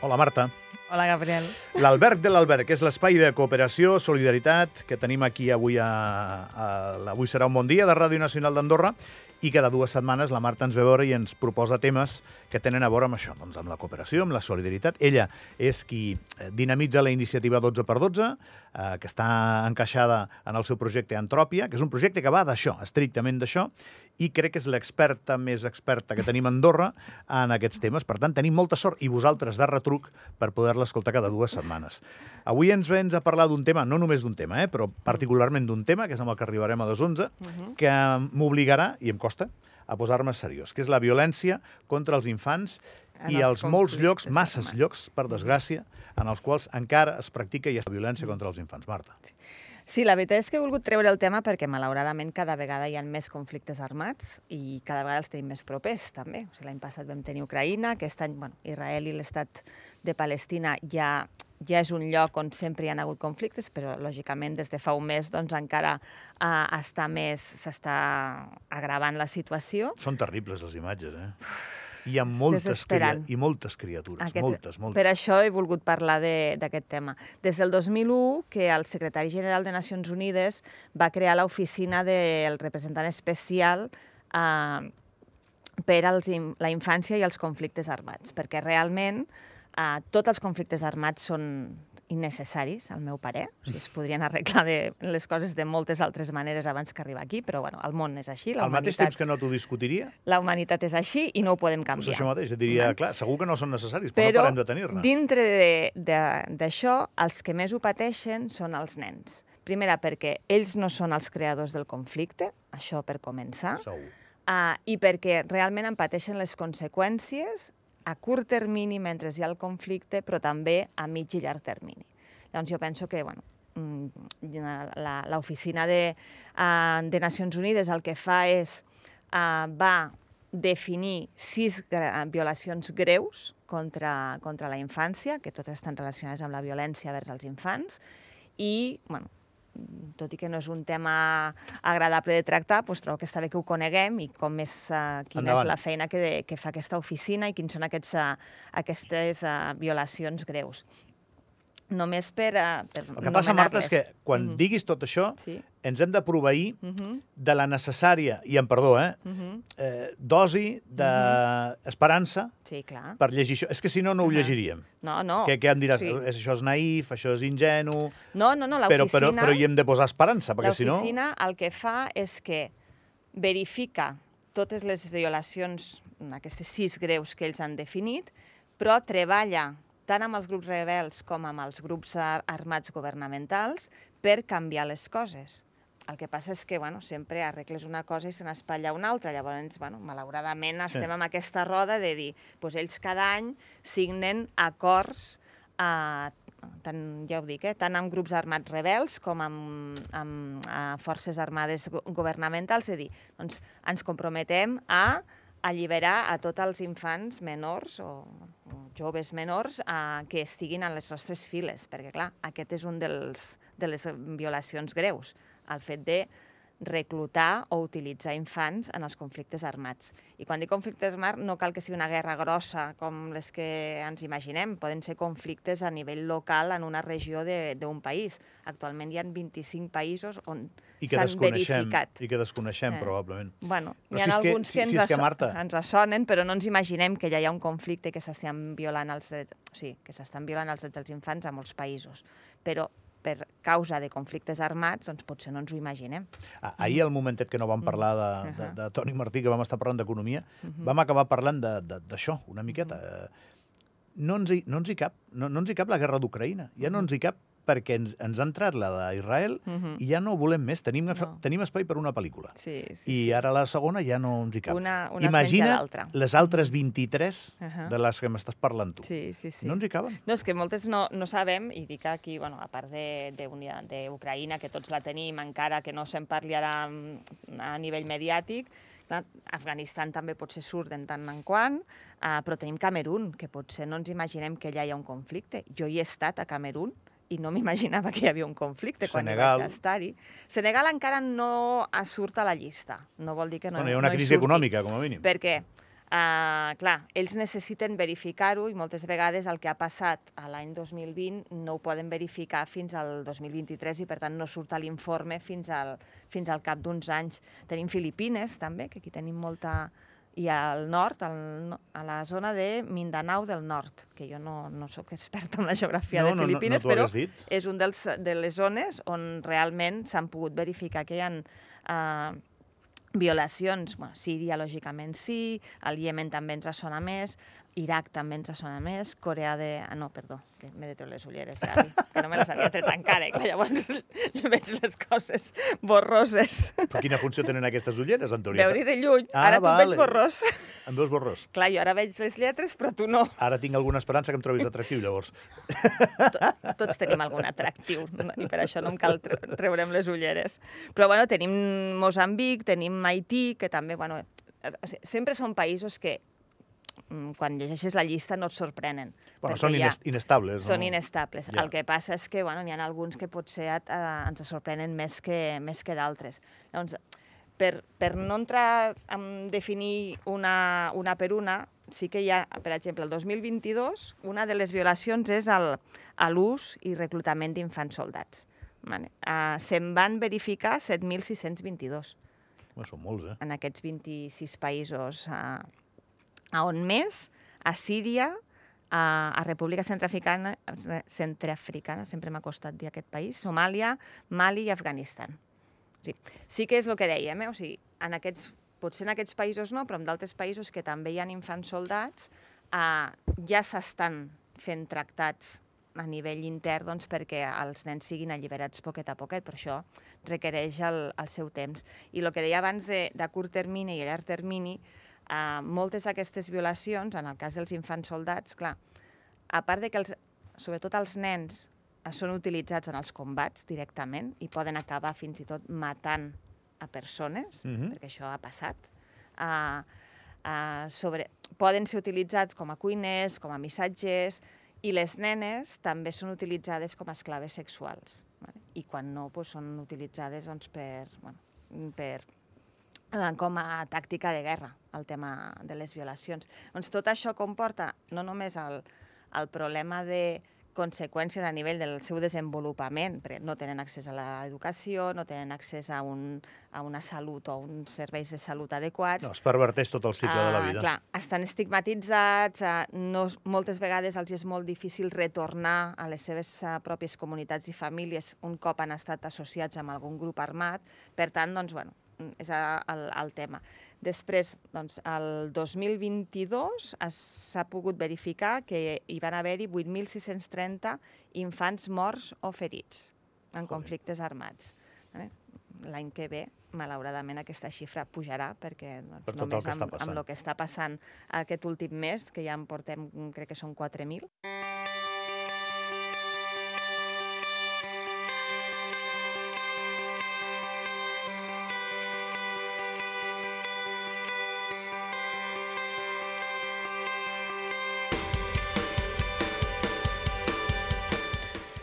Hola, Marta. Hola, Gabriel. L'Alberg de l'Alberg, que és l'espai de cooperació, solidaritat, que tenim aquí avui a, a, a Avui serà un bon dia de Ràdio Nacional d'Andorra i cada dues setmanes la Marta ens ve veure i ens proposa temes que tenen a veure amb això, doncs amb la cooperació, amb la solidaritat. Ella és qui eh, dinamitza la iniciativa 12x12, eh, que està encaixada en el seu projecte Antròpia, que és un projecte que va d'això, estrictament d'això, i crec que és l'experta més experta que tenim a Andorra en aquests temes. Per tant, tenim molta sort, i vosaltres de retruc, per poder-la escoltar cada dues setmanes. Avui ens vens a parlar d'un tema, no només d'un tema, eh, però particularment d'un tema, que és amb el que arribarem a les 11, uh -huh. que m'obligarà, i em costa, a posar-me seriós, que és la violència contra els infants en i els, els molts llocs, masses llocs, per desgràcia, en els quals encara es practica i ha violència contra els infants. Marta. Sí. Sí, la veritat és que he volgut treure el tema perquè, malauradament, cada vegada hi ha més conflictes armats i cada vegada els tenim més propers, també. O sigui, L'any passat vam tenir Ucraïna, aquest any bueno, Israel i l'estat de Palestina ja ja és un lloc on sempre hi ha hagut conflictes, però lògicament des de fa un mes doncs, encara uh, està més, s'està agravant la situació. Són terribles les imatges, eh? Hi ha moltes, i moltes criatures, Aquest, moltes, moltes. Per això he volgut parlar d'aquest tema. Des del 2001, que el secretari general de Nacions Unides va crear l'oficina del representant especial eh, per als, la infància i els conflictes armats, perquè realment Uh, tots els conflictes armats són innecessaris, al meu parer. O sigui, es podrien arreglar de les coses de moltes altres maneres abans que arribar aquí, però bueno, el món és així. Al mateix temps que no t'ho discutiria? La humanitat és així i no ho podem canviar. Pues això mateix, et diria, no? clar, segur que no són necessaris, però, però no parem de tenir-ne. dintre d'això, els que més ho pateixen són els nens. Primera, perquè ells no són els creadors del conflicte, això per començar. Segur. Uh, I perquè realment en pateixen les conseqüències a curt termini mentre hi ha el conflicte, però també a mig i llarg termini. Llavors jo penso que bueno, mm, l'oficina de, uh, de Nacions Unides el que fa és uh, va definir sis violacions greus contra, contra la infància, que totes estan relacionades amb la violència vers els infants, i bueno, tot i que no és un tema agradable de tractar, doncs trobo que està bé que ho coneguem i com és, uh, quina Endavant. és la feina que, de, que fa aquesta oficina i quins són aquests, uh, aquestes uh, violacions greus només per, uh, per El que passa, Marta, és que quan mhm. -huh. diguis tot això, sí. ens hem de proveir mhm. -huh. de la necessària, i em perdó, eh, mhm. -huh. eh dosi d'esperança uh -huh. sí, clar. per llegir això. És que si no, no ho llegiríem. No, no. Que, que em diràs, sí. això és naïf, això és ingenu... No, no, no, l'oficina... Però, però, però hi hem de posar esperança, perquè si no... L'oficina el que fa és que verifica totes les violacions, aquestes sis greus que ells han definit, però treballa tant amb els grups rebels com amb els grups armats governamentals, per canviar les coses. El que passa és que, bueno, sempre arregles una cosa i se n'espatlla una altra. Llavors, bueno, malauradament estem sí. amb aquesta roda de dir, doncs ells cada any signen acords eh, tant, ja ho dic, eh, tant amb grups armats rebels com amb, amb eh, forces armades governamentals, és a dir, doncs ens comprometem a alliberar a tots els infants menors o, o joves menors eh, que estiguin en les nostres files, perquè, clar, aquest és un dels, de les violacions greus, el fet de reclutar o utilitzar infants en els conflictes armats. I quan dic conflictes armats no cal que sigui una guerra grossa com les que ens imaginem, poden ser conflictes a nivell local en una regió d'un país. Actualment hi ha 25 països on s'han verificat. I que desconeixem, eh. probablement. Bueno, hi ha alguns que, que, ens, si que, Marta... ens assonen, però no ens imaginem que ja hi ha un conflicte que s'estan violant els drets, o sigui, que s'estan violant els drets dels infants a molts països. Però per causa de conflictes armats, doncs potser no ens ho imaginem. Ahir, al momentet que no vam parlar de, uh -huh. de, de Toni Martí, que vam estar parlant d'economia, uh -huh. vam acabar parlant d'això, una miqueta. Uh -huh. No ens hi, no ens hi cap, no, no ens hi cap la guerra d'Ucraïna, ja no ens hi cap perquè ens, ens ha entrat la d'Israel uh. -huh. i ja no volem més. Tenim, no. tenim espai per una pel·lícula. Sí, sí, I ara la segona ja no ens hi cap. Una, una Imagina les altres 23 uh -huh. de les que m'estàs parlant tu. Sí, sí, sí. No ens hi caben. No, és que moltes no, no sabem, i dic aquí, bueno, a part d'Ucraïna, que tots la tenim encara, que no se'n parli ara mm, a nivell mediàtic, Afganistan també potser surt de tant en quant, uh, però tenim Camerún, que potser no ens imaginem que allà hi ha un conflicte. Jo hi he estat a Camerún, i no m'imaginava que hi havia un conflicte quan Senegal. vaig estar-hi. Senegal encara no surt a la llista. No vol dir que no, bueno, hi ha una no crisi econòmica, com a mínim. Perquè Uh, clar, ells necessiten verificar-ho i moltes vegades el que ha passat a l'any 2020 no ho poden verificar fins al 2023 i per tant no surt a l'informe fins, al, fins al cap d'uns anys. Tenim Filipines també, que aquí tenim molta... I al nord, al, a la zona de Mindanao del Nord, que jo no, no sóc experta en la geografia No, de no, no, Filipines, no t'ho però dit. és un dels, de les zones on realment s'han pogut verificar que hi ha uh, violacions. Bueno, Síria, lògicament, sí, el Iemen també ens sona més, Iraq també ens sona més, Corea de... Ah, no, perdó, que m'he de treure les ulleres, ja, que no me les havia tret encara, i clar, llavors jo veig les coses borroses. Però quina funció tenen aquestes ulleres, Antònia? Veure de lluny, Ah, ara tu em vale. veig borrós. Em veus borrós? Clar, jo ara veig les lletres, però tu no. Ara tinc alguna esperança que em trobis atractiu, llavors. To- tots tenim algun atractiu no? i per això no em cal tre- treure'm les ulleres. Però bueno, tenim Mozambic, tenim Haití, que també, bueno, sempre són països que quan llegeixes la llista no et sorprenen. Bueno, són inest inestables. Són no? inestables. Ja. El que passa és que bueno, n'hi ha alguns que potser et, eh, ens sorprenen més que, més que d'altres. Llavors, per, per no entrar a definir una, una per una, sí que hi ha, per exemple, el 2022, una de les violacions és el, a l'ús i reclutament d'infants soldats. Vale. Uh, Se'n van verificar 7.622 Bueno, són molts, eh? en aquests 26 països uh, a on més, a Síria, a, a República Centrafricana, Centrafricana, sempre m'ha costat dir aquest país, Somàlia, Mali i Afganistan. O sigui, sí que és el que dèiem, eh? o sigui, en aquests, potser en aquests països no, però en d'altres països que també hi ha infants soldats, uh, ja s'estan fent tractats a nivell intern doncs, perquè els nens siguin alliberats poquet a poquet, però això requereix el, el seu temps. I el que deia abans de, de curt termini i llarg termini, eh, moltes d'aquestes violacions, en el cas dels infants soldats, clar, a part de que els, sobretot els nens eh, són utilitzats en els combats directament i poden acabar fins i tot matant a persones, Mhm. perquè això ha passat, uh, uh, sobre, poden ser utilitzats com a cuiners, com a missatgers, i les nenes també són utilitzades com a esclaves sexuals. Vale? I quan no, doncs, són utilitzades doncs, per, bueno, per, com a tàctica de guerra, el tema de les violacions. Doncs tot això comporta no només el, el problema de conseqüències a nivell del seu desenvolupament, perquè no tenen accés a l'educació, no tenen accés a, un, a una salut o uns serveis de salut adequats, No, es perverteix tot el cicle de la Ah, vida. Clar, estan estigmatitzats, uh, no, moltes vegades els és molt difícil retornar a les seves uh, pròpies comunitats i famílies un cop han estat associats amb algun grup armat. Per tant, doncs, bueno, és el, el tema. Després, doncs, el 2022 es- s'ha pogut verificar que hi van haver-hi 8.630 infants morts o ferits en Joder. conflictes armats. L'any que ve, malauradament, aquesta xifra pujarà perquè doncs, Per el només està amb, amb el que està passant aquest últim mes, que ja en portem, crec que són 4.000,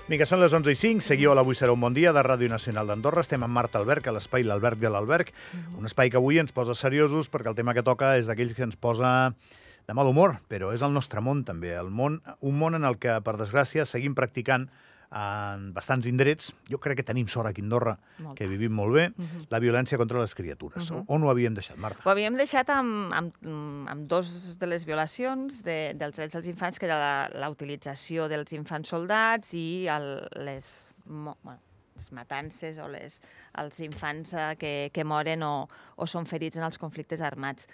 Vinga, són les 11 i 5, seguiu a l'Avui serà un bon dia de Ràdio Nacional d'Andorra. Estem amb Marta Alberg, a l'espai L'Alberg de l'Alberg, un espai que avui ens posa seriosos perquè el tema que toca és d'aquells que ens posa de mal humor, però és el nostre món també, el món, un món en el que, per desgràcia, seguim practicant en bastants indrets. Jo crec que tenim sort aquí a Andorra, Molta. que vivim molt bé, Mhm. la violència contra les criatures. Mhm. On ho havíem deixat, Marta? Ho havíem deixat amb, amb, amb dos de les violacions de, dels drets dels infants, que era la, la utilització dels infants soldats i el, les, bueno, les matances o les, els infants eh, que, que moren o, o són ferits en els conflictes armats.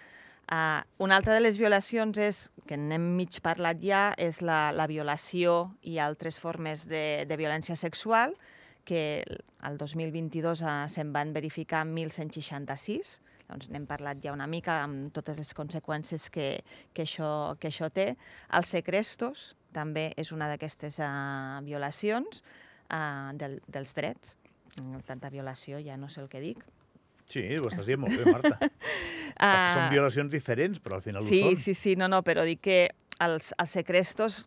Uh, una altra de les violacions és, que n'hem mig parlat ja, és la, la violació i altres formes de, de violència sexual, que el 2022 uh, se'n van verificar 1.166, doncs n'hem parlat ja una mica amb totes les conseqüències que, que, això, que això té. Els secrestos també és una d'aquestes uh, violacions uh, del, dels drets. Tanta violació, ja no sé el que dic. Sí, ho estàs dient molt bé, Marta. uh... Són violacions diferents, però al final sí, ho són. Sí, sí, no, no, però dic que els, els secrestos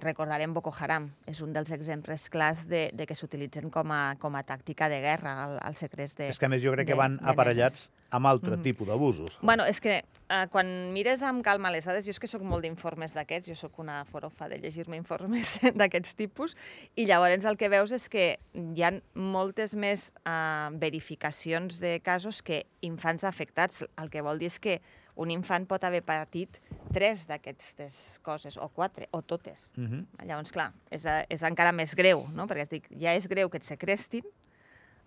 recordarem Boko Haram. És un dels exemples clars de, de que s'utilitzen com, a, com a tàctica de guerra, el, secrets de És que a més jo crec que de- van de aparellats amb altre Mhm. tipus d'abusos. Bueno, és que eh, quan mires amb calma les dades, jo és que sóc molt d'informes d'aquests, jo sóc una forofa de llegir-me informes d'aquests tipus, i llavors el que veus és que hi ha moltes més eh, verificacions de casos que infants afectats. El que vol dir és que un infant pot haver patit tres d'aquestes coses, o quatre, o totes. Mhm. Llavors, clar, és, és encara més greu, no? perquè dic, ja és greu que et secrestin,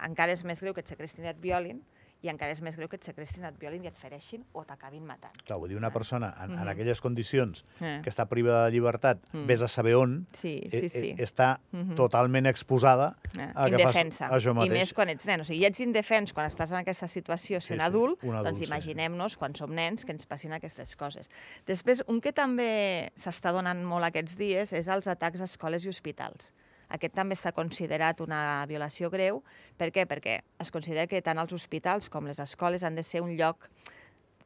encara és més greu que et secrestin i et violin, i encara és més greu que et secrestin, et violin i et fereixin o t'acabin matant. Clar, vull dir, una persona en, en Mhm. aquelles condicions Eh. que està privada de llibertat, Mm. vés a saber on, Sí, eh, sí, sí. eh, està Mhm. totalment exposada Eh, a que fas indefensa. això I mateix. més quan ets nen. O sigui, ja ets indefens quan estàs en aquesta situació Sí, sent sí, adult, un adult, doncs sí. imaginem-nos quan som nens que ens passin aquestes coses. Després, un que també s'està donant molt aquests dies és els atacs a escoles i hospitals. Aquest també està considerat una violació greu. Per què? Perquè es considera que tant els hospitals com les escoles han de ser un lloc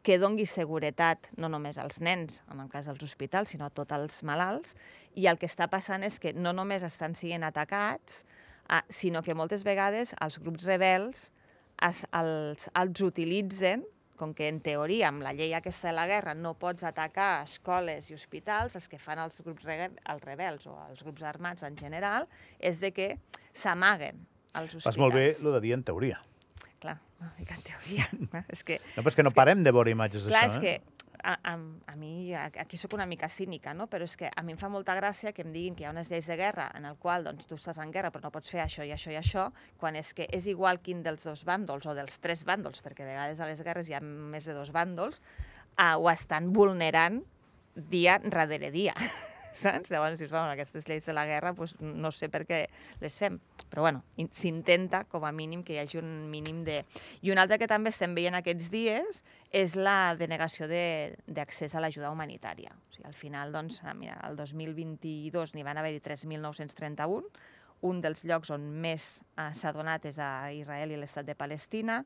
que dongui seguretat no només als nens, en el cas dels hospitals, sinó a tots els malalts, i el que està passant és que no només estan sent atacats, ah, sinó que moltes vegades els grups rebels els, els utilitzen com que en teoria amb la llei aquesta de la guerra no pots atacar escoles i hospitals, els que fan els grups els rebels o els grups armats en general, és de que s'amaguen als hospitals. Fas molt bé el de dir en teoria. Clar, no, en teoria. clar, és que No, però és que no parem de veure imatges Clar, d'això, és eh? que a, a, a mi, aquí sóc una mica cínica, no? però és que a mi em fa molta gràcia que em diguin que hi ha unes lleis de guerra en el qual doncs, tu estàs en guerra però no pots fer això i això i això, quan és que és igual quin dels dos bàndols o dels tres bàndols, perquè a vegades a les guerres hi ha més de dos bàndols, uh, ho estan vulnerant dia darrere dia. Saps? Llavors dius, bueno, aquestes lleis de la guerra doncs, no sé per què les fem. Però bueno, in- s'intenta com a mínim que hi hagi un mínim de... I un altre que també estem veient aquests dies és la denegació de- d'accés a l'ajuda humanitària. O sigui, al final, doncs, ah, mira, el 2022 n'hi van haver-hi 3.931, un dels llocs on més eh, s'ha donat és a Israel i l'estat de Palestina,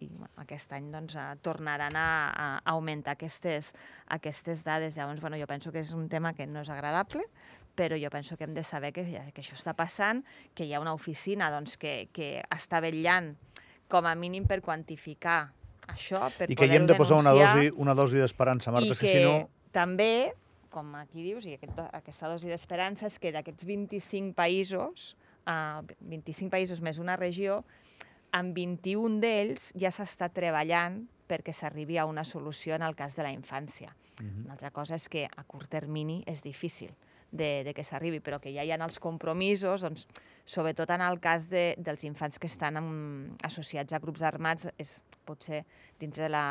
i bueno, aquest any doncs, eh, tornaran a, a augmentar aquestes, aquestes dades. Llavors, bueno, jo penso que és un tema que no és agradable, però jo penso que hem de saber que, que això està passant, que hi ha una oficina doncs, que, que està vetllant com a mínim per quantificar això, per I que hi hem de posar una dosi, una dosi d'esperança, Marta, que que si no... també, com aquí dius, i aquest, aquesta dosi d'esperança és que d'aquests 25 països, uh, 25 països més una regió, en 21 d'ells ja s'està treballant perquè s'arribi a una solució en el cas de la infància. Mhm. Una altra cosa és que a curt termini és difícil de, de que s'arribi, però que ja hi ha els compromisos, doncs, sobretot en el cas de, dels infants que estan amb, associats a grups armats, és potser dintre de la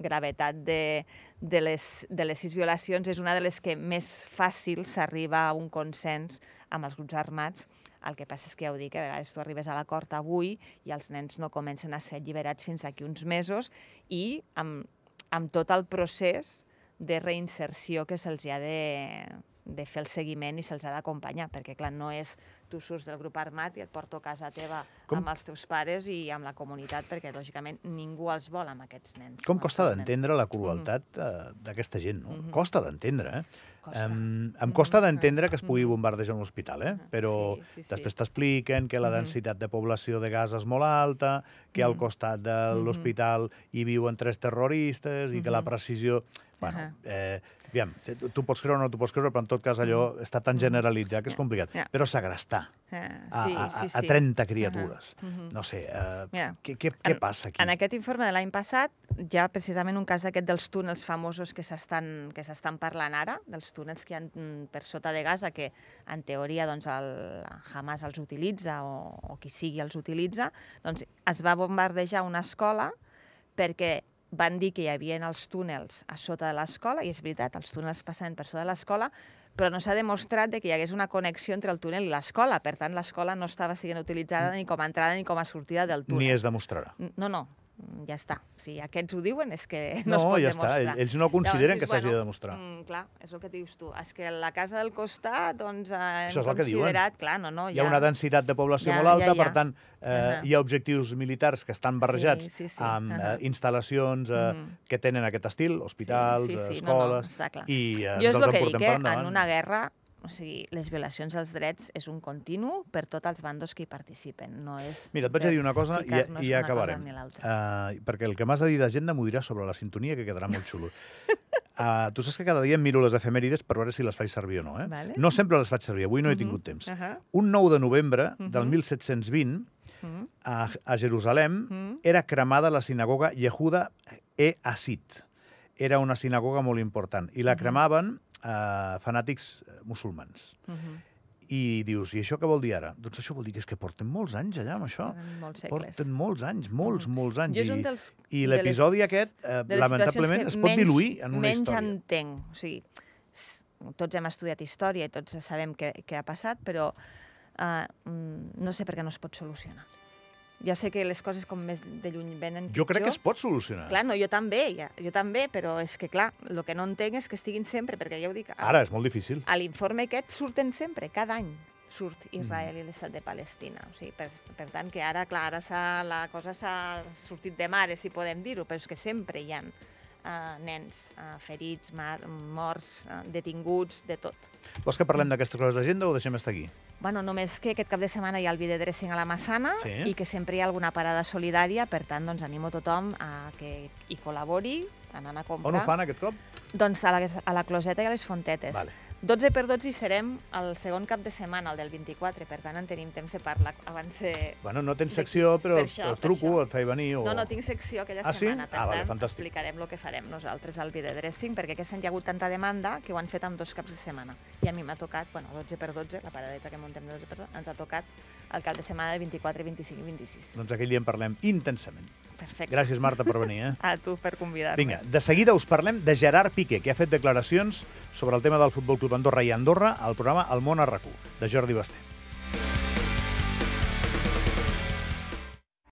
gravetat de, de, les, de les sis violacions, és una de les que més fàcil s'arriba a un consens amb els grups armats. El que passa és que ja ho dic, a vegades tu arribes a l'acord avui i els nens no comencen a ser alliberats fins aquí uns mesos i amb, amb tot el procés de reinserció que se'ls ha de, de fer el seguiment i se'ls ha d'acompanyar, perquè clar, no és tu surts del grup armat i et porto a casa teva Com- amb els teus pares i amb la comunitat, perquè lògicament ningú els vol amb aquests nens. Com costa d'entendre la crueltat eh, d'aquesta gent, no? Mhm. Costa d'entendre, eh? Costa. Em, em costa Mhm. d'entendre que es pugui Mhm. bombardejar un hospital, eh? Mhm. Però Sí, sí, sí. després t'expliquen que la densitat de població de Gaza és molt alta, que al costat de l'hospital hi viuen tres terroristes i que la precisió... Bueno, eh, aviam, tu, pots creure o no tu pots creure, però en tot cas allò està tan generalitzat que és complicat. Però segrestar Eh, a, sí, a, sí, a sí. 30 criatures. Ahà. Mhm. No sé, eh, Mira, què, què, què en- passa aquí? En aquest informe de l'any passat hi ha precisament un cas d'aquest dels túnels famosos que s'estan que s'estan parlant ara, dels túnels que hi ha mm, per sota de Gaza, que en teoria doncs, el Hamas els utilitza o, o qui sigui els utilitza, doncs es va bombardejar una escola perquè van dir que hi havia els túnels a sota de l'escola, i és veritat, els túnels passaven per sota de l'escola, però no s'ha demostrat de que hi hagués una connexió entre el túnel i l'escola. Per tant, l'escola no estava sent utilitzada ni com a entrada ni com a sortida del túnel. Ni es demostrarà. No, no, ja està. Si aquests ho diuen és que no, No, es pot ja està. demostrar. Ells no consideren Llavors que s'hagi de demostrar. Mm, clar, és el que dius tu. És que la casa del costat, doncs, eh, hem Això és el que diuen. considerat... Clar, no, no, Hi ha una densitat de població Ja, molt alta, ja, ja. per tant, eh, Ahà. hi ha objectius militars que estan barrejats Sí, sí, sí. amb eh, Ahà. instal·lacions eh, Mhm. que tenen aquest estil, hospitals, sí, eh, sí, no, no, escoles, està clar. i eh, Jo és els el que dic, eh? en una guerra, o sigui, les violacions dels drets és un continu per tots els bandos que hi participen, no és... Mira, et vaig a dir una cosa i, i una acabarem. Uh, perquè el que m'has de dir d'agenda m'ho diràs sobre la sintonia, que quedarà molt xulo. Uh, tu saps que cada dia em miro les efemèrides per veure si les faig servir o no, eh? Vale. No sempre les faig servir, avui no he Mhm. tingut temps. Ahà. Un 9 de novembre del Mhm. 1720, Mm, a, a Jerusalem, mm. era cremada la sinagoga Yehuda e Asit. Era una sinagoga molt important. I la Mhm. cremaven eh, fanàtics eh, musulmans. Mhm. I dius, i això què vol dir ara? Doncs això vol dir que és que porten molts anys allà amb això. Molts segles. Porten molts anys, molts, Mhm. molts anys. Jo és un I, dels, i de l'episodi aquest, eh, de lamentablement, es pot menys- diluir en una menys història. entenc. O sigui, tots hem estudiat història i tots sabem què, què ha passat, però uh, no sé per què no es pot solucionar. Ja sé que les coses com més de lluny venen Jo crec que pitjor. es pot solucionar. Clar, no, jo també, ja, jo també, però és que, clar, el que no entenc és que estiguin sempre, perquè ja ho dic, a, Ara és molt difícil. a l'informe aquest surten sempre, cada any surt Mm. Israel i l'estat de Palestina. O sigui, per, per tant, que ara, clar, ara la cosa s'ha sortit de mare, si podem dir-ho, però és que sempre hi ha uh, nens uh, ferits, mar, morts, uh, detinguts, de tot. Vols que parlem d'aquestes coses d'agenda o deixem estar aquí? Bueno, només que aquest cap de setmana hi ha el video dressing a la Massana Sí. i que sempre hi ha alguna parada solidària, per tant, doncs animo tothom a que hi col·labori, anant a comprar. On ho fan aquest cop? Doncs a la, a la Closeta i a les Fontetes. Vale. 12 per 12 hi serem el segon cap de setmana, el del 24, per tant en tenim temps de parlar abans de... Bueno, no tens De- secció, però per això, per truco, et faig venir o... No, no, tinc secció aquella Ah, sí? setmana, per Ah, vale, tant fantàstic. explicarem el que farem nosaltres al videodressing, perquè aquest any hi ha hagut tanta demanda que ho han fet amb dos caps de setmana. I a mi m'ha tocat, bueno, 12 per 12, la paradeta que muntem de 12 per 12, ens ha tocat el cap de setmana del 24, 25 i 26. Doncs aquell dia en parlem intensament. Perfecte. Gràcies, Marta, per venir, eh? A tu per convidar-me. Vinga, de seguida us parlem de Gerard Piqué, que ha fet declaracions sobre el tema del Futbol Club Andorra i Andorra al programa El món a RAC1, de Jordi Basté.